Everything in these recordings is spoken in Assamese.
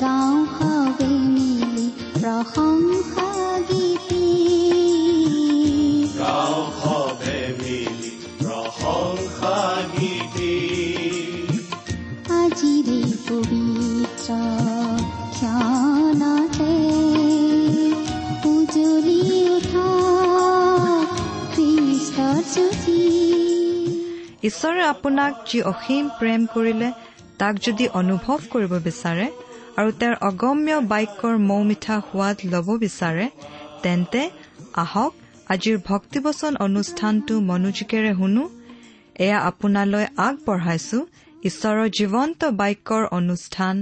গাঁও সবে মিলি গীতি আজিৰে পবিত্ৰ ক্ষণতে উজলি উঠা খ্ৰীষ্টৰ জ্যোতি ঈশ্বৰে আপোনাক যি অসীম প্ৰেম কৰিলে তাক যদি অনুভৱ কৰিব বিচাৰে আৰু তেওঁৰ অগম্য বাক্যৰ মৌ মিঠা সোৱাদ ল'ব বিচাৰে তেন্তে আহক আজিৰ ভক্তিবচন অনুষ্ঠানটো মনোযোগেৰে শুনো। এয়া আপোনালৈ আগবঢ়াইছো ঈশ্বৰৰ জীৱন্ত বাক্যৰ অনুষ্ঠান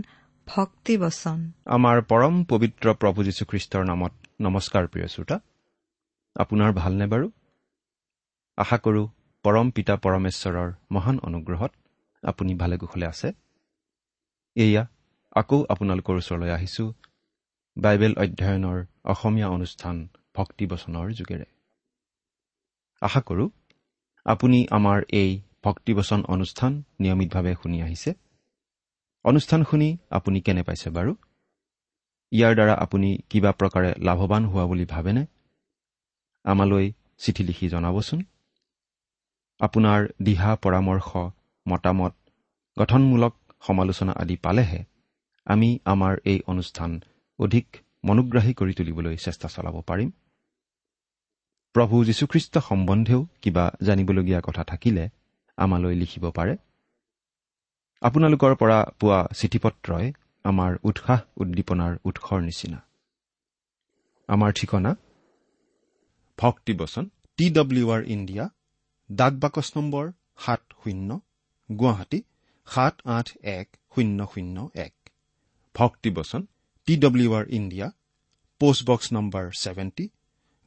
ভক্তিবচন। আমাৰ পৰম পবিত্ৰ প্ৰভু যীশুখ্ৰীষ্টৰ নামত নমস্কাৰ প্ৰিয় শ্ৰোতা। আপোনাৰ ভালনে বাৰু? আশা কৰোঁ পৰম পিতা পৰমেশ্বৰৰ মহান অনুগ্ৰহত আপুনি ভালে কুশলে আছে। এয়া আকৌ আপোনালোকৰ ওচৰলৈ আহিছোঁ। বাইবেল অধ্যয়নৰ অসমীয়া অনুষ্ঠান ভক্তিবচনৰ যোগেৰে। আশা কৰোঁ আপুনি আমাৰ এই ভক্তিবচন অনুষ্ঠান নিয়মিতভাৱে শুনি আহিছে। অনুষ্ঠান শুনি আপুনি কেনে পাইছে বাৰু? ইয়াৰ দ্বাৰা আপুনি কিবা প্ৰকাৰে লাভৱান হোৱা বুলি ভাবেনে? আমালৈ চিঠি লিখি জনাবচোন। আপোনাৰ দিহা পৰামৰ্শ মতামত গঠনমূলক সমালোচনা আদি পালেহে আমি আমাৰ এই অনুষ্ঠান অধিক মনোগ্ৰাহী কৰি তুলিবলৈ চেষ্টা চলাব পাৰিম। প্ৰভু যীশুখ্ৰীষ্ট সম্বন্ধেও কিবা জানিবলগীয়া কথা থাকিলে আমালৈ লিখিব পাৰে। আপোনালোকৰ পৰা পোৱা চিঠি পত্ৰই আমাৰ উৎসাহ উদ্দীপনাৰ উৎসৰ নিচিনা। আমাৰ ঠিকনা? ভক্তিবচন টি ডব্লিউ আৰ ইণ্ডিয়া ডাক বাকচ নম্বৰ সাত শূন্য গুৱাহাটী সাত আঠ এক শূন্য শূন্য এক। ভক্তিবচন T W R India postbox number seventy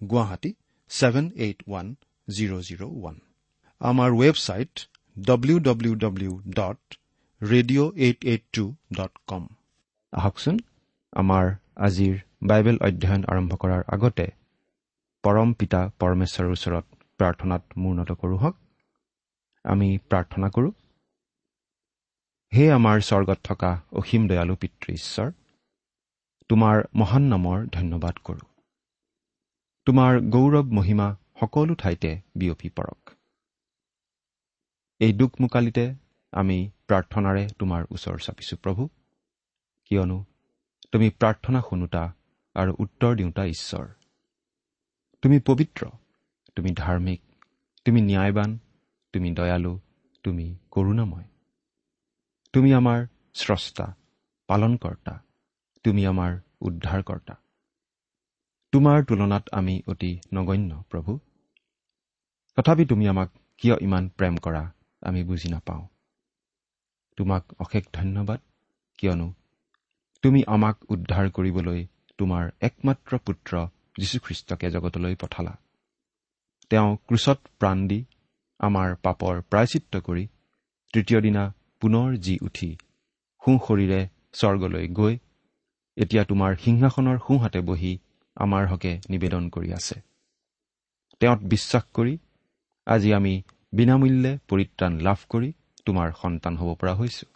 Guwahati seven eight one zero' zero' one. আমাৰ website W W W dot radio' eight eight two dot com আহকচোন আমাৰ আজিৰ বাইবেল অধ্যয়ন আৰম্ভ কৰাৰ আগতে পৰম পিতা পৰমেশ্বৰৰ ওচৰত প্ৰাৰ্থনাত মূৰ্ণত কৰোঁ হওক। আমি প্ৰাৰ্থনা কৰোঁ। হে আমাৰ স্বৰ্গত থকা অসীম দয়ালু পিতৃ ঈশ্বৰ তোমাৰ মহান নামৰ ধন্যবাদ কৰোঁ। তোমাৰ গৌৰৱ মহিমা সকলো ঠাইতে বিয়পি পৰক। এই দুখ মোকালিতে আমি প্ৰাৰ্থনাৰে তোমাৰ ওচৰ চাপিছোঁ প্ৰভু। কিয়নো তুমি প্ৰাৰ্থনা শুনোতা আৰু উত্তৰ দিওঁতা ঈশ্বৰ। তুমি পবিত্ৰ তুমি ধাৰ্মিক তুমি ন্যায়বান তুমি দয়ালু তুমি কৰোণাময়। তুমি আমাৰ স্ৰষ্টা পালনকৰ্তা। তুমি আমাৰ উদ্ধাৰকৰ্তা। তোমাৰ তুলনাত আমি অতি নগণ্য প্ৰভু। তথাপি তুমি আমাক কিয় ইমান প্ৰেম কৰা আমি বুজি নাপাওঁ। তোমাক অশেষ ধন্যবাদ কিয়নো তুমি আমাক উদ্ধাৰ কৰিবলৈ তোমাৰ একমাত্ৰ পুত্ৰ যীশুখ্ৰীষ্টকে জগতলৈ পঠালা। তেওঁ ক্ৰুচত প্ৰাণ দি আমাৰ পাপৰ প্ৰায়চিত্ৰ কৰি তৃতীয় দিনা পুনৰ জি উঠি সোঁ শৰীৰে স্বৰ্গলৈ গৈ এতিয়া তোমাৰ সিংহাসনৰ সোঁহাতে বহি আমাৰ হকে নিবেদন কৰি আছে। তেওঁত বিশ্বাস কৰি আজি আমি বিনামূল্যে পৰিত্ৰাণ লাভ কৰি তোমাৰ সন্তান হ'ব পৰা হৈছো।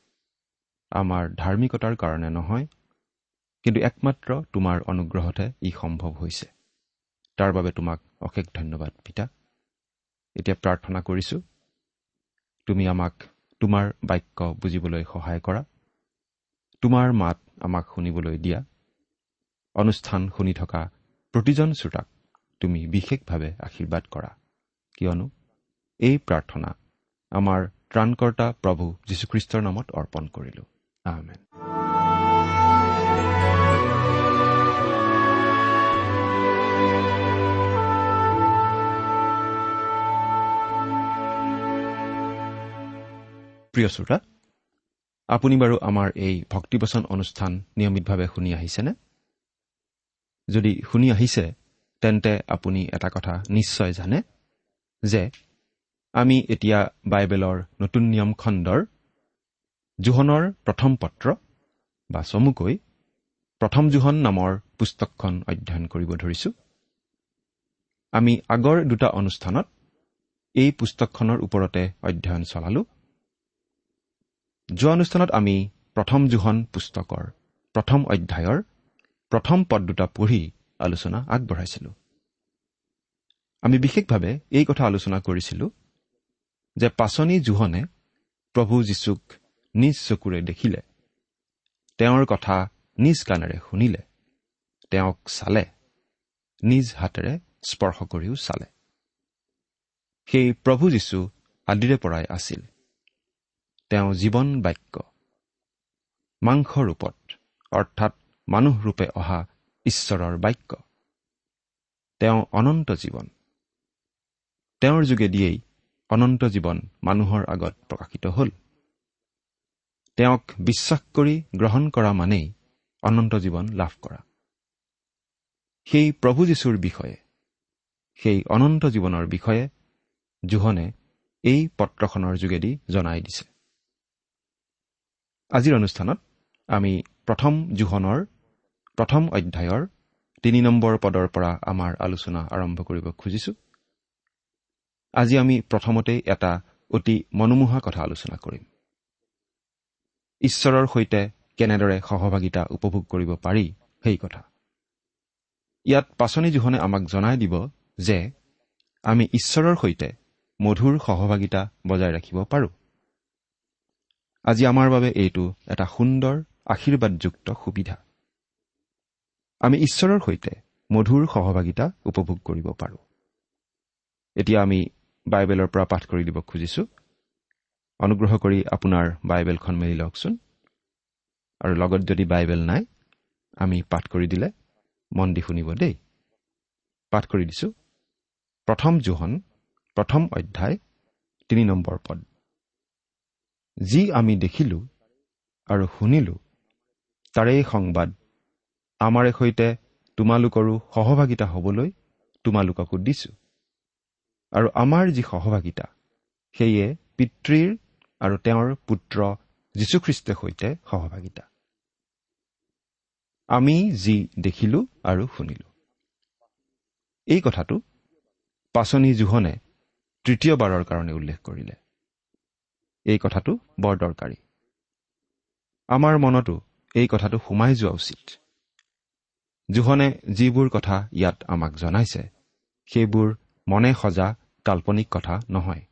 আমাৰ ধাৰ্মিকতাৰ কাৰণে নহয় কিন্তু একমাত্ৰ তোমাৰ অনুগ্ৰহতহে ই সম্ভৱ হৈছে। তাৰ বাবে তোমাক অশেষ ধন্যবাদ পিতা। এতিয়া প্ৰাৰ্থনা কৰিছোঁ তুমি আমাক তোমাৰ বাক্য বুজিবলৈ সহায় কৰা। তোমাৰ মাত আমাক শুনিবলৈ দিয়া। অনুষ্ঠান শুনি থকা প্ৰতিজন শ্ৰোতাক তুমি বিশেষভাৱে আশীৰ্বাদ কৰা। কিয়নো এই প্ৰাৰ্থনা আমাৰ ত্ৰাণকৰ্তা প্ৰভু যীশুখ্ৰীষ্টৰ নামত অৰ্পণ কৰিলো। আহমেদ প্ৰিয় শ্ৰোতা আপুনি বাৰু আমাৰ এই ভক্তিবচন অনুষ্ঠান নিয়মিতভাৱে শুনি আহিছেনে? যদি শুনি আহিছে তেন্তে আপুনি এটা কথা নিশ্চয় জানে যে আমি এতিয়া বাইবেলৰ নতুন নিয়ম খণ্ডৰ জোহনৰ প্ৰথম পত্ৰ বা চমুকৈ প্ৰথম জোহন নামৰ পুস্তকখন অধ্যয়ন কৰিব ধৰিছো। আমি আগৰ দুটা অনুষ্ঠানত এই পুস্তকখনৰ ওপৰতে অধ্যয়ন চলালো। যোৱা অনুষ্ঠানত আমি প্ৰথম জোহন পুস্তকৰ প্ৰথম অধ্যায়ৰ প্ৰথম পদ দুটা পঢ়ি আলোচনা আগবঢ়াইছিলো। আমি বিশেষভাৱে এই কথা আলোচনা কৰিছিলো যে পাচনি জোহনে প্ৰভু যীশুক নিজ চকুৰে দেখিলে তেওঁৰ কথা নিজ কাণেৰে শুনিলে তেওঁক চালে নিজ হাতেৰে স্পৰ্শ কৰিও চালে। সেই প্ৰভু যীশু আদিৰে পৰাই আছিল। তেওঁ জীৱন বাক্য। মাংস ৰূপত অৰ্থাৎ মানুহ ৰূপে অহা ঈশ্বৰৰ বাক্য। তেওঁ অনন্ত জীৱন। তেওঁৰ যোগেদিয়েই অনন্ত জীৱন মানুহৰ আগত প্ৰকাশিত হ'ল। তেওঁক বিশ্বাস কৰি গ্ৰহণ কৰা মানেই অনন্ত জীৱন লাভ কৰা। সেই প্ৰভু যীশুৰ বিষয়ে সেই অনন্ত জীৱনৰ বিষয়ে জোহনে এই পত্ৰখনৰ যোগেদি জনাই দিছে। আজিৰ অনুষ্ঠানত আমি প্ৰথম জোহনৰ প্ৰথম অধ্যায়ৰ তিনি নম্বৰ পদৰ পৰা আমাৰ আলোচনা আৰম্ভ কৰিব খুজিছো। আজি আমি প্ৰথমতেই এটা অতি মনোমোহা কথা আলোচনা কৰিম। ঈশ্বৰৰ সৈতে কেনেদৰে সহভাগিতা উপভোগ কৰিব পাৰি সেই কথা। ইয়াত পাচনি জোহনে আমাক জনাই দিব যে আমি ঈশ্বৰৰ সৈতে মধুৰ সহভাগিতা বজাই ৰাখিব পাৰোঁ। আজি আমাৰ বাবে এইটো এটা সুন্দৰ আশীৰ্বাদযুক্ত সুবিধা। আমি ঈশ্বৰৰ সৈতে মধুৰ সহভাগিতা উপভোগ কৰিব পাৰোঁ। এতিয়া আমি বাইবেলৰ পৰা পাঠ কৰি দিব খুজিছো। অনুগ্ৰহ কৰি আপোনাৰ বাইবেলখন মেলি লওকচোন। আৰু লগত যদি বাইবেল নাই আমি পাঠ কৰি দিলে মন দি শুনিব দেই। পাঠ কৰি দিছো। প্ৰথম জোহন প্ৰথম অধ্যায় তিনি নম্বৰ পদ। যি আমি দেখিলো আৰু শুনিলো তাৰেই সংবাদ আমাৰে সৈতে তোমালোকৰো সহভাগিতা হ'বলৈ তোমালোককো দিছো। আৰু আমাৰ যি সহভাগিতা সেয়ে পিতৃৰ আৰু তেওঁৰ পুত্ৰ যীশুখ্ৰীষ্টৰ সৈতে সহভাগিতা। আমি যি দেখিলো আৰু শুনিলো। এই কথাটো পাচনি জোহনে তৃতীয়বাৰৰ কাৰণে উল্লেখ কৰিলে। এই কথাটো বৰ দৰকাৰী। আমাৰ মনতো এই কথাটো সোমাই যোৱা উচিত। জোহনে যিবোৰ কথা ইয়াত আমাক জনাইছে সেইবোৰ মনে সজা কাল্পনিক কথা নহয়।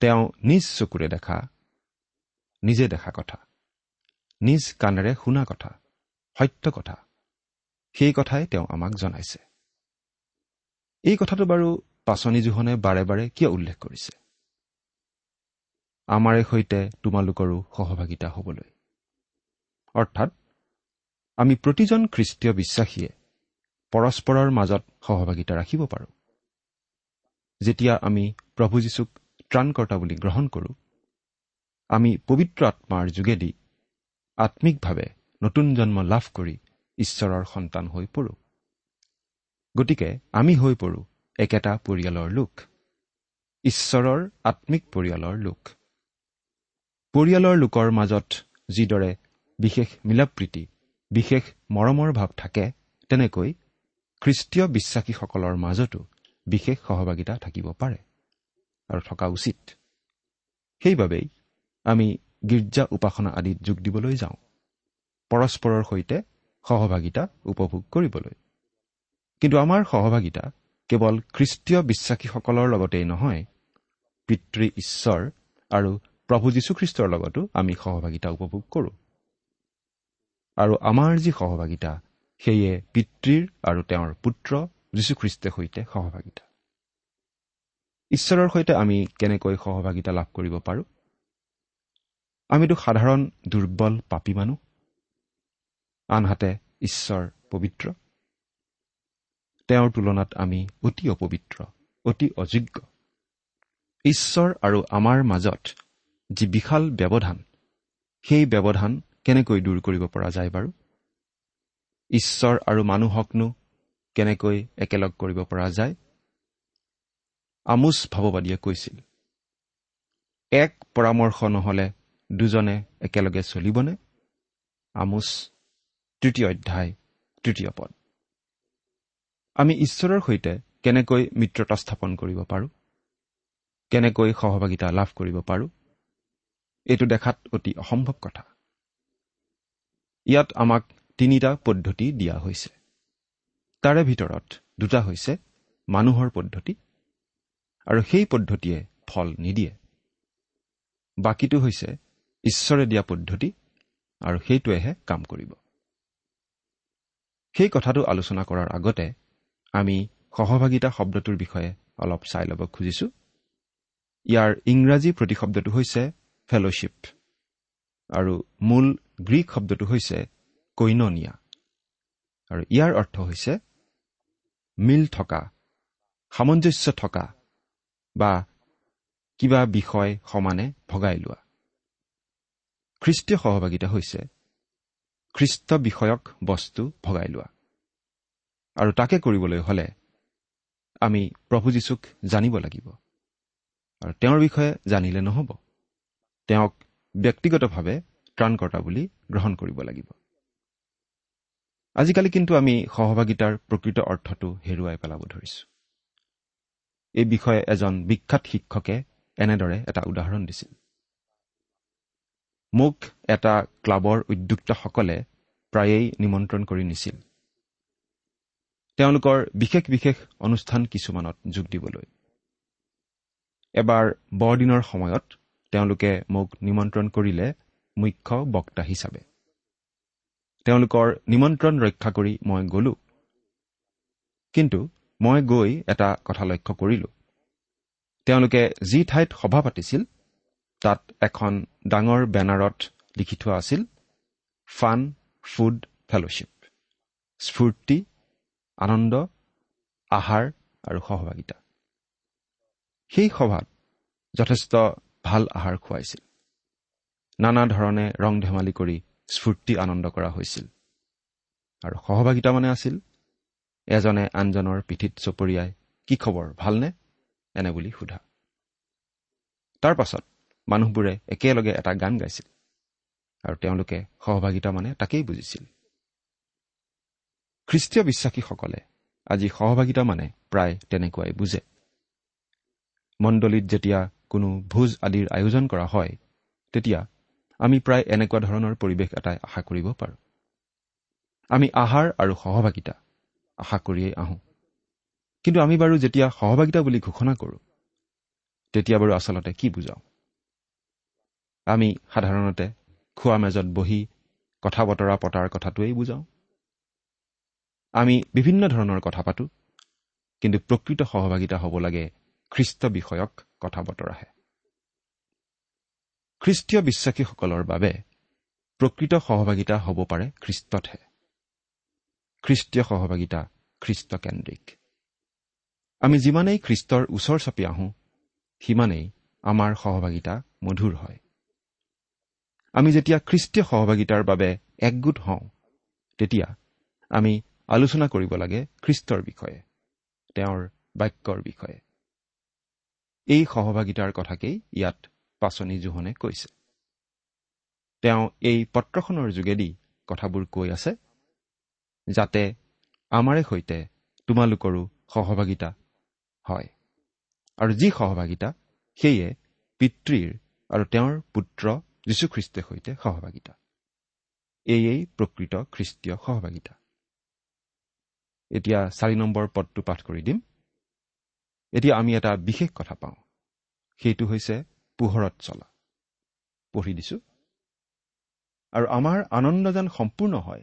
তেওঁ নিজ চকুৰে দেখা নিজে দেখা কথা নিজ কাণেৰে শুনা কথা সত্য কথা সেই কথাই তেওঁ আমাক জনাইছে। এই কথাটো বাৰু পাচনি জোহনে বাৰে বাৰে কিয় উল্লেখ কৰিছে? আমাৰে সৈতে তোমালোকৰো সহভাগিতা হ'বলৈ। অৰ্থাৎ আমি প্ৰতিজন খ্ৰীষ্টীয় বিশ্বাসীয়ে পৰস্পৰৰ মাজত সহভাগিতা ৰাখিব পাৰোঁ। যেতিয়া আমি প্ৰভু যীশুক ত্ৰাণকৰ্তা বুলি গ্ৰহণ কৰোঁ আমি পবিত্ৰ আত্মাৰ যোগেদি আত্মিকভাৱে নতুন জন্ম লাভ কৰি ঈশ্বৰৰ সন্তান হৈ পৰোঁ। গতিকে আমি হৈ পৰোঁ একেটা পৰিয়ালৰ লোক ঈশ্বৰৰ আত্মিক পৰিয়ালৰ লোক। পৰিয়ালৰ লোকৰ মাজত যিদৰে বিশেষ মিলাপ্ৰীতি বিশেষ মৰমৰ ভাৱ থাকে তেনেকৈ খ্ৰীষ্টীয় বিশ্বাসীসকলৰ মাজতো বিশেষ সহভাগিতা থাকিব পাৰে আৰু থকা উচিত। সেইবাবেই আমি গীৰ্জা উপাসনা আদিত যোগ দিবলৈ যাওঁ পৰস্পৰৰ সৈতে সহভাগিতা উপভোগ কৰিবলৈ। কিন্তু আমাৰ সহভাগিতা কেৱল খ্ৰীষ্টীয় বিশ্বাসীসকলৰ লগতেই নহয় পিতৃ ঈশ্বৰ আৰু প্ৰভু যীশুখ্ৰীষ্টৰ লগতো আমি সহভাগিতা উপভোগ কৰোঁ। আৰু আমাৰ যি সহভাগিতা সেয়ে পিতৃৰ আৰু তেওঁৰ পুত্ৰ যীশুখ্ৰীষ্টৰ সৈতে সহভাগিতা। ঈশ্বৰৰ সৈতে আমি কেনেকৈ সহভাগিতা লাভ কৰিব পাৰোঁ? আমিতো সাধাৰণ দুৰ্বল পাপী মানুহ। আনহাতে ঈশ্বৰ পবিত্ৰ। তেওঁৰ তুলনাত আমি অতি অপবিত্ৰ অতি অযোগ্য। ঈশ্বৰ আৰু আমাৰ মাজত যি বিশাল ব্যৱধান সেই ব্যৱধান কেনেকৈ দূৰ কৰিব পৰা যায় বাৰু? ঈশ্বৰ আৰু মানুহকনো কেনেকৈ একেলগ কৰিব পৰা যায়? আমোচ ভাৱবাদীয়ে কৈছিল এক পৰামৰ্শ নহ'লে দুজনে একেলগে চলিবনে? আমোচ তৃতীয় অধ্যায় তৃতীয় পদ। আমি ঈশ্বৰৰ সৈতে কেনেকৈ মিত্ৰতা স্থাপন কৰিব পাৰোঁ? কেনেকৈ সহভাগিতা লাভ কৰিব পাৰোঁ? এইটো দেখাত অতি অসম্ভৱ কথা। ইয়াত আমাক তিনিটা পদ্ধতি দিয়া হৈছে। তাৰে ভিতৰত দুটা হৈছে মানুহৰ পদ্ধতি আৰু সেই পদ্ধতিয়ে ফল নিদিয়ে। বাকীটো হৈছে ঈশ্বৰে দিয়া পদ্ধতি আৰু সেইটোৱেহে কাম কৰিব। সেই কথাটো আলোচনা কৰাৰ আগতে আমি সহভাগিতা শব্দটোৰ বিষয়ে অলপ চাই ল'ব খুজিছো। ইয়াৰ ইংৰাজী প্ৰতিশব্দটো হৈছে ফেলোশ্বিপ আৰু মূল গ্ৰীক শব্দটো হৈছে কৈননিয়া আৰু ইয়াৰ অৰ্থ হৈছে মিল থকা সামঞ্জস্য থকা বা কিবা বিষয় সমানে ভগাই লোৱা। খ্ৰীষ্টীয় সহভাগিতা হৈছে খ্ৰীষ্ট বিষয়ক বস্তু ভগাই লোৱা। আৰু তাকে কৰিবলৈ হ'লে আমি প্ৰভু যীশুক জানিব লাগিব। আৰু তেওঁৰ বিষয়ে জানিলে নহ'ব। তেওঁক ব্যক্তিগতভাৱে ত্ৰাণকৰ্তা বুলি গ্ৰহণ কৰিব লাগিব। আজিকালি কিন্তু আমি সহভাগিতাৰ প্ৰকৃত অৰ্থটো হেৰুৱাই পেলাব ধৰিছো। এই বিষয়ে এজন বিখ্যাত শিক্ষকে এনেদৰে এটা উদাহৰণ দিছিল। মোক এটা ক্লাবৰ উদ্যোক্তাসকলে প্ৰায়েই নিমন্ত্ৰণ কৰি নিছিল। তেওঁলোকৰ বিশেষ বিশেষ অনুষ্ঠান কিছুমানত যোগ দিবলৈ। এবাৰ বৰদিনৰ সময়ত তেওঁলোকে মোক নিমন্ত্ৰণ কৰিলে মুখ্য বক্তা হিচাপে। তেওঁলোকৰ নিমন্ত্ৰণ ৰক্ষা কৰি মই গলো। কিন্তু মই গৈ এটা কথা লক্ষ্য কৰিলো। তেওঁলোকে যি ঠাইত সভা পাতিছিল তাত এখন ডাঙৰ বেনাৰত লিখি থোৱা আছিল ফান ফুড ফেলোশ্বিপ স্ফূৰ্তি আনন্দ আহাৰ আৰু সহভাগিতা। সেই সভাত যথেষ্ট ভাল আহাৰ খুৱাইছিল। নানা ধৰণে ৰং ধেমালি কৰি স্ফূৰ্তি আনন্দ কৰা হৈছিল। আৰু সহভাগিতা মানে আছিল এজনে আনজনৰ পিঠিত চপৰিয়াই কি খবৰ ভালনে? এনে বুলি সোধা। তাৰ পাছত মানুহবোৰে একেলগে এটা গান গাইছিল আৰু তেওঁলোকে সহভাগিতা মানে তাকেই বুজিছিল। খ্ৰীষ্টীয় বিশ্বাসীসকলে আজি সহভাগিতা মানে প্ৰায় তেনেকুৱাই বুজে। মণ্ডলীত যেতিয়া কোনো ভোজ আদিৰ আয়োজন কৰা হয় তেতিয়া আমি প্ৰায় এনেকুৱা ধৰণৰ পৰিৱেশ এটাই আশা কৰিব পাৰোঁ। আমি আহাৰ আৰু সহভাগিতা আশা কৰিয়েই আহোঁ। কিন্তু আমি বাৰু যেতিয়া সহভাগিতা বুলি ঘোষণা কৰোঁ তেতিয়া বাৰু আচলতে কি বুজাওঁ? আমি সাধাৰণতে খোৱা মেজত বহি কথা বতৰা পতাৰ কথাটোৱেই বুজাওঁ। আমি বিভিন্ন ধৰণৰ কথা পাতোঁ কিন্তু প্ৰকৃত সহভাগিতা হ'ব লাগে খ্ৰীষ্ট বিষয়ক কথা বতৰাহে খ্ৰীষ্টীয় বিশ্বাসীসকলৰ বাবে প্ৰকৃত সহভাগিতা হ'ব পাৰে খ্ৰীষ্টতহে। খ্ৰীষ্টীয় সহভাগিতা খ্ৰীষ্টকেন্দ্ৰিক। আমি যিমানেই খ্ৰীষ্টৰ ওচৰ চাপি আহোঁ সিমানেই আমাৰ সহভাগিতা মধুৰ হয়। আমি যেতিয়া খ্ৰীষ্টীয় সহভাগিতাৰ বাবে একগোট হওঁ তেতিয়া আমি আলোচনা কৰিব লাগে খ্ৰীষ্টৰ বিষয়ে তেওঁৰ বাক্যৰ বিষয়ে। এই সহভাগিতাৰ কথাকেই ইয়াত পাচনি জোহনে কৈছে। তেওঁ এই পত্ৰখনৰ যোগেদি কথাবোৰ কৈ আছে যাতে আমাৰে সৈতে তোমালোকৰো সহভাগিতা হয়। আৰু যি সহভাগিতা সেয়ে পিতৃৰ আৰু তেওঁৰ পুত্ৰ যীশুখ্ৰীষ্টৰ সৈতে সহভাগিতা। এয়েই প্ৰকৃত খ্ৰীষ্টীয় সহভাগিতা। এতিয়া চাৰি নম্বৰ পদটো পাঠ কৰি দিম। এতিয়া আমি এটা বিশেষ কথা পাওঁ। সেইটো হৈছে পোহৰত চলা। পঢ়ি দিছো। আৰু আমাৰ আনন্দ যেন সম্পূৰ্ণ হয়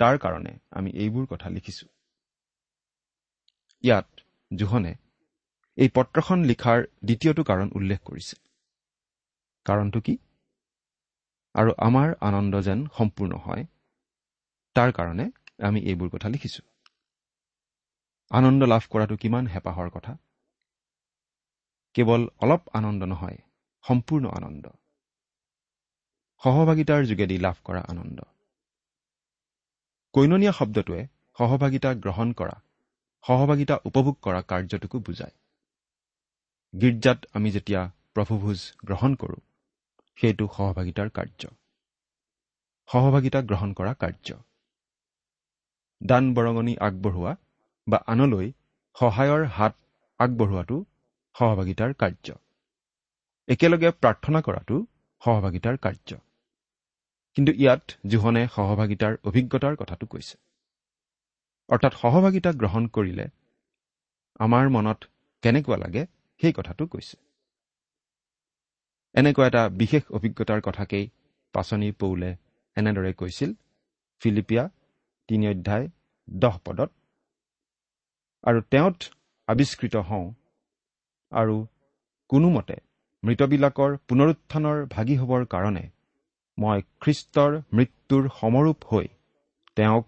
তাৰ কাৰণে আমি এইবোৰ কথা লিখিছো। ইয়াত জোহনে এই পত্ৰখন লিখাৰ দ্বিতীয়টো কাৰণ উল্লেখ কৰিছে। কাৰণটো কি? আৰু আমাৰ আনন্দ যেন সম্পূৰ্ণ হয় তাৰ কাৰণে আমি এইবোৰ কথা লিখিছো। আনন্দ লাভ কৰাটো কিমান হেঁপাহৰ কথা। কেৱল অলপ আনন্দ নহয় সম্পূৰ্ণ আনন্দ। সহভাগিতাৰ যোগেদি লাভ কৰা আনন্দ। কৈননীয়া শব্দটোৱে সহভাগিতা গ্ৰহণ কৰা সহভাগিতা উপভোগ কৰা কাৰ্যটোকো বুজায়। গীৰ্জাত আমি যেতিয়া প্ৰভুভোজ গ্ৰহণ কৰোঁ সেইটো সহভাগিতাৰ কাৰ্য। সহভাগিতা গ্ৰহণ কৰা কাৰ্য। দান বৰঙণি আগবঢ়োৱা বা আনলৈ সহায়ৰ হাত আগবঢ়োৱাটো সহভাগিতাৰ কাৰ্য। একেলগে প্ৰাৰ্থনা কৰাটো সহভাগিতাৰ কাৰ্য। কিন্তু ইয়াত জোহনে সহভাগিতাৰ অভিজ্ঞতাৰ কথাটো কৈছে। অৰ্থাৎ সহভাগিতা গ্ৰহণ কৰিলে আমাৰ মনত কেনেকুৱা লাগে সেই কথাটো কৈছে। এনেকুৱা এটা বিশেষ অভিজ্ঞতাৰ কথাকেই পাচনি পৌলে এনেদৰে কৈছিল ফিলিপিয়া তিনি অধ্যায় দহ পদত। আৰু তেওঁত আৱিষ্কৃত হওঁ আৰু কোনোমতে মৃতবিলাকৰ পুনৰুত্থানৰ ভাগি হ'বৰ কাৰণে মই খ্ৰীষ্টৰ মৃত্যুৰ সমৰূপ হৈ তেওঁক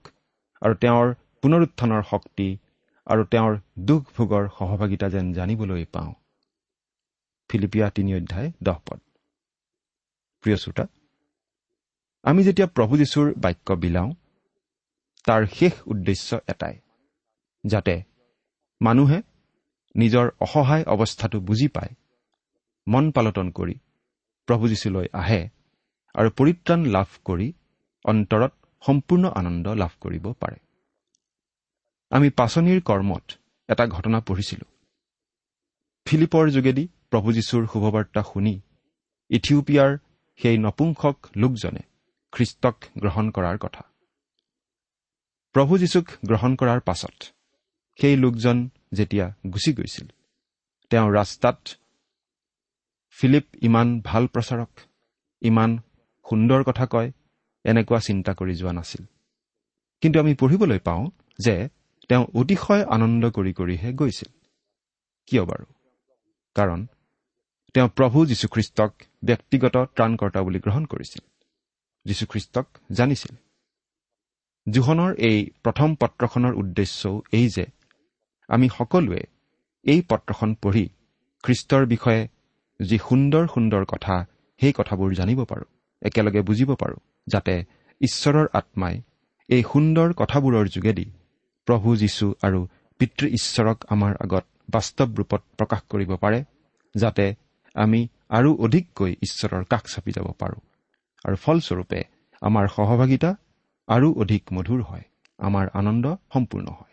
আৰু তেওঁৰ পুনৰুত্থানৰ শক্তি আৰু তেওঁৰ দুখ ভোগৰ সহভাগিতা যেন জানিবলৈ পাওঁ। ফিলিপিয়া তিনি অধ্যায় দহ পদ। প্ৰিয় শ্ৰোতা আমি যেতিয়া প্ৰভু যীশুৰ বাক্য বিলাওঁ তাৰ শেষ উদ্দেশ্য এটাই যাতে মানুহে নিজৰ অসহায় অৱস্থাটো বুজি পায় মন পালটন কৰি প্ৰভু যীশুলৈ আহে আৰু পৰিত্ৰাণ লাভ কৰি অন্তৰত সম্পূৰ্ণ আনন্দ লাভ কৰিব পাৰে। আমি পাচনিৰ কৰ্মত এটা ঘটনা পঢ়িছিলোঁ। ফিলিপৰ যোগেদি প্ৰভু যীশুৰ শুভবাৰ্তা শুনি ইথিওপিয়াৰ সেই নপুংসক লোকজনে খ্ৰীষ্টক গ্ৰহণ কৰাৰ কথা। প্ৰভু যীশুক গ্ৰহণ কৰাৰ পাছত সেই লোকজন যেতিয়া গুচি গৈছিল তেওঁ ৰাস্তাত ফিলিপ ইমান ভাল প্ৰচাৰক ইমান সুন্দৰ কথা কয় এনেকুৱা চিন্তা কৰি যোৱা নাছিল। কিন্তু আমি পঢ়িবলৈ পাওঁ যে তেওঁ অতিশয় আনন্দ কৰি কৰিহে গৈছিল। কিয় বাৰু? কাৰণ তেওঁ প্ৰভু যীশুখ্ৰীষ্টক ব্যক্তিগত ত্ৰাণকৰ্তা বুলি গ্ৰহণ কৰিছিল। যীশুখ্ৰীষ্টক জানিছিল। জোহনৰ এই প্ৰথম পত্ৰখনৰ উদ্দেশ্যও এই যে আমি সকলোৱে এই পত্ৰখন পঢ়ি খ্ৰীষ্টৰ বিষয়ে যি সুন্দৰ সুন্দৰ কথা সেই কথাবোৰ জানিব পাৰোঁ একেলগে বুজিব পাৰোঁ যাতে ঈশ্বৰৰ আত্মাই এই সুন্দৰ কথাবোৰৰ যোগেদি প্ৰভু যীশু আৰু পিতৃ ঈশ্বৰক আমাৰ আগত বাস্তৱ ৰূপত প্ৰকাশ কৰিব পাৰে যাতে আমি আৰু অধিককৈ ঈশ্বৰৰ কাষ চাপি যাব পাৰোঁ। আৰু ফলস্বৰূপে আমাৰ সহভাগিতা আৰু অধিক মধুৰ হয় আমাৰ আনন্দ সম্পূৰ্ণ হয়।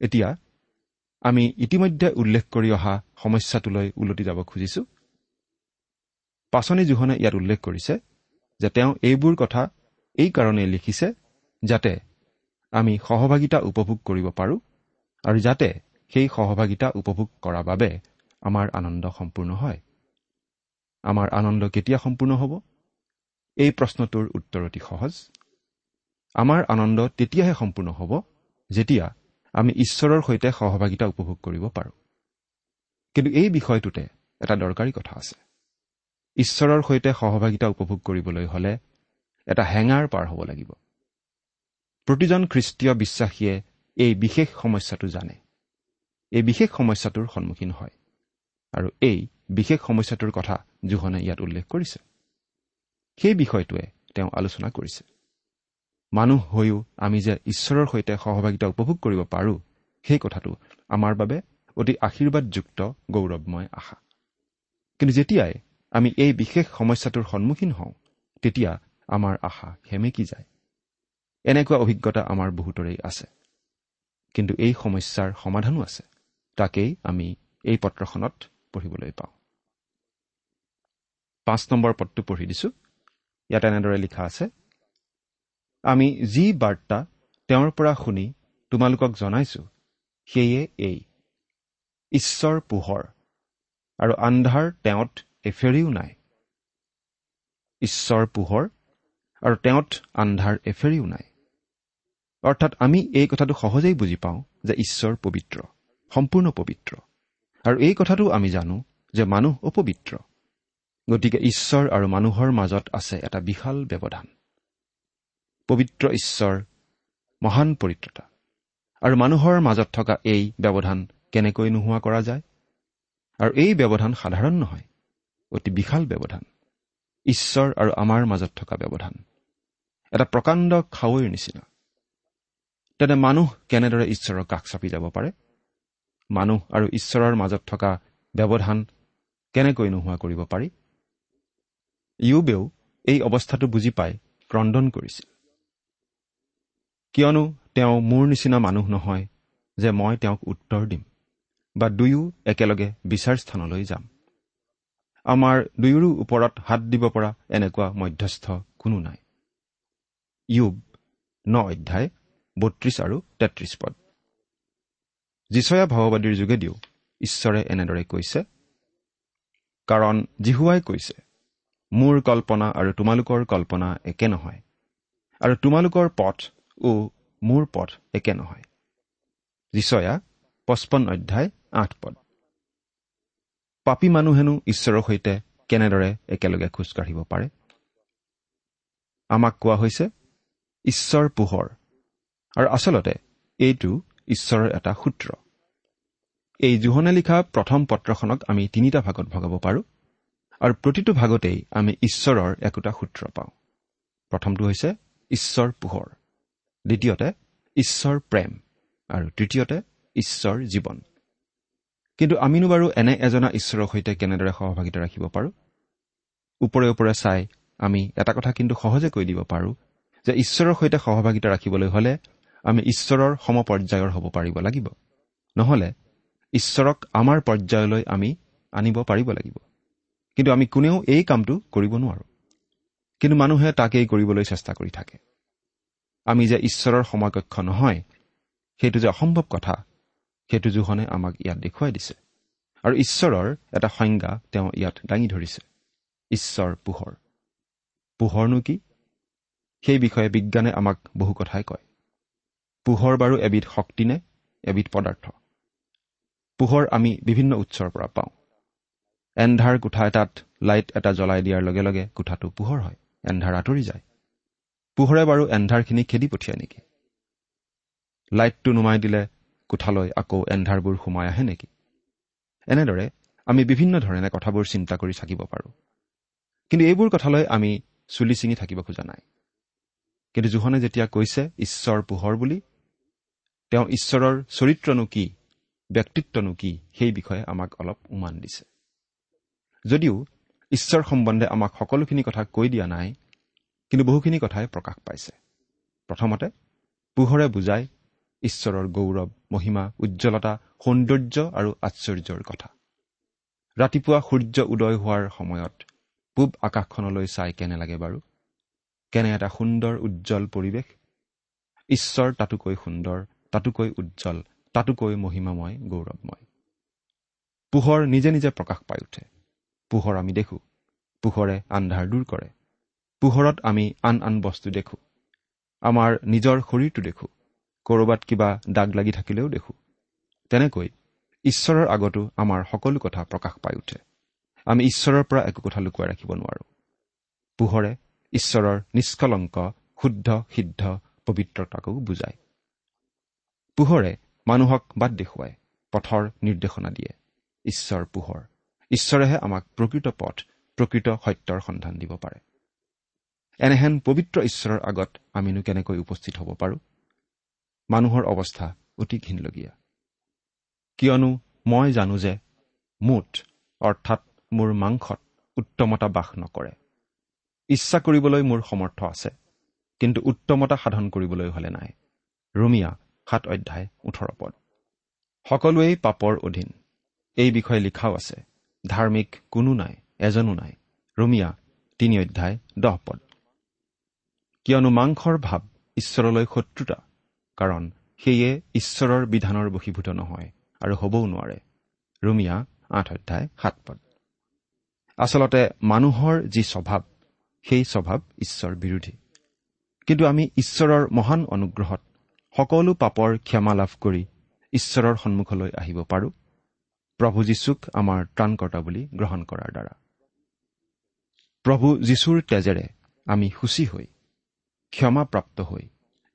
এতিয়া আমি ইতিমধ্যে উল্লেখ কৰি অহা সমস্যাটোলৈ ওলটি যাব খুজিছো। পাচনি জোহনে ইয়াত উল্লেখ কৰিছে যে তেওঁ এইবোৰ কথা এইকাৰণেই লিখিছে যাতে আমি সহভাগিতা উপভোগ কৰিব পাৰোঁ আৰু যাতে সেই সহভাগিতা উপভোগ কৰাৰ বাবে আমাৰ আনন্দ সম্পূৰ্ণ হয়। আমাৰ আনন্দ কেতিয়া সম্পূৰ্ণ হ'ব? এই প্ৰশ্নটোৰ উত্তৰ অতি সহজ। আমাৰ আনন্দ তেতিয়াহে সম্পূৰ্ণ হ'ব যেতিয়া আমি ঈশ্বৰৰ সৈতে সহভাগিতা উপভোগ কৰিব পাৰোঁ। কিন্তু এই বিষয়টোতে এটা দৰকাৰী কথা আছে। ঈশ্বৰৰ সৈতে সহভাগিতা উপভোগ কৰিবলৈ হ'লে এটা হেঙাৰ পাৰ হ'ব লাগিব। প্ৰতিজন খ্ৰীষ্টীয় বিশ্বাসীয়ে এই বিশেষ সমস্যাটো জানে। এই বিশেষ সমস্যাটোৰ সন্মুখীন হয়। আৰু এই বিশেষ সমস্যাটোৰ কথা জোহনে ইয়াত উল্লেখ কৰিছে। সেই বিষয়টোৱে তেওঁ আলোচনা কৰিছে। মানুহ হৈও আমি যে ঈশ্বৰৰ সৈতে সহভাগিতা উপভোগ কৰিব পাৰোঁ সেই কথাটো আমাৰ বাবে অতি আশীৰ্বাদযুক্ত গৌৰৱময় আশা। কিন্তু যেতিয়াই আমি এই বিশেষ সমস্যাটোৰ সন্মুখীন হওঁ তেতিয়া আমাৰ আশা সেমেকি যায়। এনেকুৱা অভিজ্ঞতা আমাৰ বহুতৰেই আছে। কিন্তু এই সমস্যাৰ সমাধানো আছে তাকেই আমি এই পত্ৰখনত পঢ়িবলৈ পাওঁ। পাঁচ নম্বৰ পদটো পঢ়ি দিছো। ইয়াত এনেদৰে লিখা আছে আমি যি বাৰ্তা তেওঁৰ পৰা শুনি তোমালোকক জনাইছো সেয়ে এই। ঈশ্বৰ পোহৰ আৰু আন্ধাৰ তেওঁত এফেৰিও নাই। ঈশ্বৰ পোহৰ আৰু তেওঁত আন্ধাৰ এফেৰিও নাই। অৰ্থাৎ আমি এই কথাটো সহজেই বুজি পাওঁ যে ঈশ্বৰ পবিত্ৰ সম্পূৰ্ণ পবিত্ৰ। আৰু এই কথাটো আমি জানো যে মানুহ অপবিত্ৰ। গতিকে ঈশ্বৰ আৰু মানুহৰ মাজত আছে এটা বিশাল ব্যৱধান। পবিত্ৰ ঈশ্বৰ মহান পৰিত্ৰতা। আৰু মানুহৰ মাজত থকা এই ব্যৱধান কেনেকৈ নোহোৱা কৰা যায়? আৰু এই ব্যৱধান সাধাৰণ নহয় অতি বিশাল ব্যৱধান। ঈশ্বৰ আৰু আমাৰ মাজত থকা ব্যৱধান। এটা প্ৰকাণ্ড খাৱৈৰ নিচিনা। তেনে মানুহ কেনেদৰে ঈশ্বৰৰ কাষ চাপি যাব পাৰে? মানুহ আৰু ঈশ্বৰৰ মাজত থকা ব্যৱধান কেনেকৈ নোহোৱা কৰিব পাৰি? ইউবেও এই অৱস্থাটো বুজি পাই ক্ৰদন কৰিছিল। কিয়নো তেওঁ মোৰ নিচিনা মানুহ নহয় যে মই তেওঁক উত্তৰ দিম। বা দুয়ো একেলগে বিচাৰ স্থানলৈ যাম। আমাৰ দুয়োৰো ওপৰত হাত দিব পৰা এনেকুৱা মধ্যস্থ কোনো নাই। ইউব ন অধ্যায় বত্ৰিশ আৰু তেত্ৰিশ পদ। যিচয়া ভাৱবাদীৰ যোগেদিও ঈশ্বৰে এনেদৰে কৈছে কাৰণ জিহুৱাই কৈছে মোৰ কল্পনা আৰু তোমালোকৰ কল্পনা একে নহয়। আৰু তোমালোকৰ পথ ও মোৰ পথ একে নহয়। যিচয়া পঁচপন্ন অধ্যায় আঠ পদ। পাপী মানুহেনো ঈশ্বৰৰ সৈতে কেনেদৰে একেলগে খোজকাঢ়িব পাৰে? আমাক কোৱা হৈছে ঈশ্বৰ পোহৰ আৰু আচলতে এইটো ঈশ্বৰৰ এটা সূত্ৰ। এই জোহনে লিখা প্ৰথম পত্ৰখনক আমি তিনিটা ভাগত ভগাব পাৰোঁ আৰু প্ৰতিটো ভাগতেই আমি ঈশ্বৰৰ একোটা সূত্ৰ পাওঁ। প্ৰথমটো হৈছে ঈশ্বৰ পোহৰ দ্বিতীয়তে ঈশ্বৰ প্ৰেম আৰু তৃতীয়তে ঈশ্বৰ জীৱন। কিন্তু আমিনো বাৰু এনে এজনা ঈশ্বৰৰ সৈতে কেনেদৰে সহভাগিতা ৰাখিব পাৰোঁ? ওপৰে ওপৰে চাই আমি এটা কথা কিন্তু সহজে কৈ দিব পাৰোঁ যে ঈশ্বৰৰ সৈতে সহভাগিতা ৰাখিবলৈ হ'লে আমি ঈশ্বৰৰ সমপৰ্যায়ৰ হ'ব পাৰিব লাগিব। নহ'লে ঈশ্বৰক আমাৰ পৰ্যায়লৈ আমি আনিব পাৰিব লাগিব। কিন্তু আমি কোনেও এই কামটো কৰিব নোৱাৰো। কিন্তু মানুহে তাকেই কৰিবলৈ চেষ্টা কৰি থাকে। আমি যে ঈশ্বৰৰ সমকক্ষ নহয় সেইটো যে অসম্ভৱ কথা সেইটো জোহনে আমাক ইয়াত দেখুৱাই দিছে। আৰু ঈশ্বৰৰ এটা সংজ্ঞা তেওঁ ইয়াত দাঙি ধৰিছে। ঈশ্বৰ পোহৰ। পোহৰনো কি? সেই বিষয়ে বিজ্ঞানে আমাক বহু কথাই কয়। পোহৰ বাৰু এবিধ শক্তি নে এবিধ পদাৰ্থ? পোহৰ আমি বিভিন্ন উৎসৰ পৰা পাওঁ। এন্ধাৰ কোঠা এটাত লাইট এটা জ্বলাই দিয়াৰ লগে লগে কোঠাটো পোহৰ হয়। এন্ধাৰ আঁতৰি যায়। পোহৰে বাৰু এন্ধাৰখিনি খেদি পঠিয়ায় নেকি? লাইটটো নুমাই দিলে কোঠালৈ আকৌ এন্ধাৰবোৰ সোমাই আহে নেকি? এনেদৰে আমি বিভিন্ন ধৰণে কথাবোৰ চিন্তা কৰি থাকিব পাৰোঁ। কিন্তু এইবোৰ কথালৈ আমি চুলি ছিঙি থাকিব খোজা নাই। কিন্তু জোহনে যেতিয়া কৈছে ঈশ্বৰ পোহৰ বুলি তেওঁ ঈশ্বৰৰ চৰিত্ৰনো কি ব্যক্তিত্বনো কি সেই বিষয়ে আমাক অলপ উমান দিছে। যদিও ঈশ্বৰ সম্বন্ধে আমাক সকলোখিনি কথা কৈ দিয়া নাই কিন্তু বহুখিনি কথাই প্ৰকাশ পাইছে। প্ৰথমতে পোহৰে বুজাই ঈশ্বৰৰ গৌৰৱ মহিমা উজ্জ্বলতা সৌন্দৰ্য আৰু আশ্চৰ্যৰ কথা। ৰাতিপুৱা সূৰ্য উদয় হোৱাৰ সময়ত পূব আকাশখনলৈ চাই কেনে লাগে বাৰু? কেনে এটা সুন্দৰ উজ্জ্বল পৰিৱেশ? ঈশ্বৰ তাতোকৈ সুন্দৰ তাতোকৈ উজ্জ্বল তাতোকৈ মহিমাময় গৌৰৱময়। পোহৰ নিজে নিজে প্ৰকাশ পাই উঠে। পোহৰ আমি দেখোঁ। পোহৰে আন্ধাৰ দূৰ কৰে। পোহৰত আমি আন আন বস্তু দেখোঁ। আমাৰ নিজৰ শৰীৰটো দেখোঁ। ক'ৰবাত কিবা দাগ লাগি থাকিলেও দেখোঁ। তেনেকৈ ঈশ্বৰৰ আগতো আমাৰ সকলো কথা প্ৰকাশ পাই উঠে। আমি ঈশ্বৰৰ পৰা একো কথা লুকুৱাই ৰাখিব নোৱাৰো। পোহৰে ঈশ্বৰৰ নিষ্কলংক শুদ্ধ সিদ্ধ পবিত্ৰতাকো বুজায়। পোহৰে মানুহক বাট দেখুৱাই পথৰ নিৰ্দেশনা দিয়ে। ঈশ্বৰ পোহৰ। ঈশ্বৰেহে আমাক প্ৰকৃত পথ প্ৰকৃত সত্যৰ সন্ধান দিব পাৰে। এনেহেন পবিত্ৰ ঈশ্বৰৰ আগত আমিনো কেনেকৈ উপস্থিত হ'ব পাৰোঁ? মানুহৰ অৱস্থা অতি ঘীনলগীয়া। কিয়নো মই জানো যে মুঠ অৰ্থাৎ মোৰ মাংসত উত্তমতা বাস নকৰে। ইচ্ছা কৰিবলৈ মোৰ সমৰ্থ আছে কিন্তু উত্তমতা সাধন কৰিবলৈ হলে নাই। ৰুমিয়া সাত অধ্যায় ওঠৰ পদ। সকলোৱেই পাপৰ অধীন। এই বিষয়ে লিখাও আছে ধাৰ্মিক কোনো নাই এজনো নাই। ৰুমিয়া তিনি অধ্যায় দহ পদ। কিয়নো মাংসৰ ভাৱ ঈশ্বৰলৈ শত্ৰুতা কাৰণ সেয়ে ঈশ্বৰৰ বিধানৰ বশীভূত নহয় আৰু হ'বও নোৱাৰে। ৰুমিয়া আঠ অধ্যায় সাত পদ। আচলতে মানুহৰ যি স্বভাৱ সেই স্বভাৱ ঈশ্বৰ বিৰোধী। কিন্তু আমি ঈশ্বৰৰ মহান অনুগ্ৰহত সকলো পাপৰ ক্ষমা লাভ কৰি ঈশ্বৰৰ সন্মুখলৈ আহিব পাৰোঁ প্ৰভু যীশুক আমাৰ ত্ৰাণকৰ্তা বুলি গ্ৰহণ কৰাৰ দ্বাৰা। প্ৰভু যীশুৰ তেজেৰে আমি সূচী হৈ ক্ষমাপ্ৰাপ্ত হৈ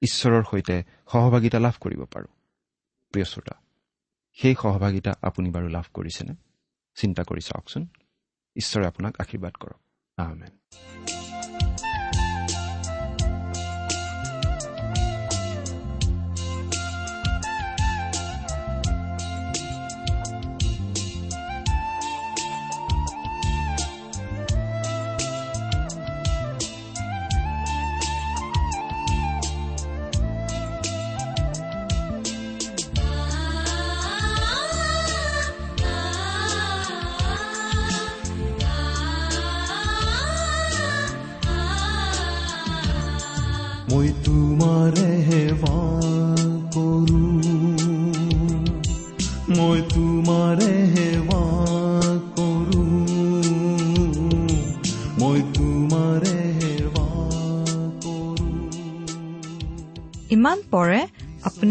ঈশ্বৰৰ সৈতে সহভাগিতা লাভ কৰিব পাৰোঁ। প্ৰিয় শ্ৰোতা সেই সহভাগিতা আপুনি বাৰু লাভ কৰিছেনে? চিন্তা কৰি চাওকচোন। ঈশ্বৰে আপোনাক আশীৰ্বাদ কৰক। আমেন।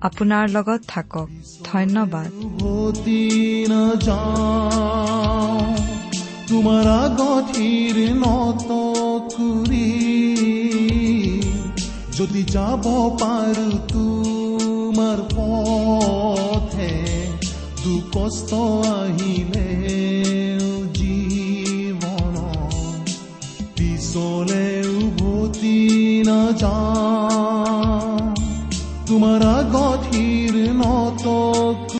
আপোনাৰ লগত থাকক। ধন্যবাদ। তোমাৰ আগঠিৰ নত কৰি যদি যাব পাৰো তোমাৰ পথে দুখ কষ্ট আহিলে জীৱন পিছলে উভতি নাযাওঁ তোমাৰ গধীৰ নতক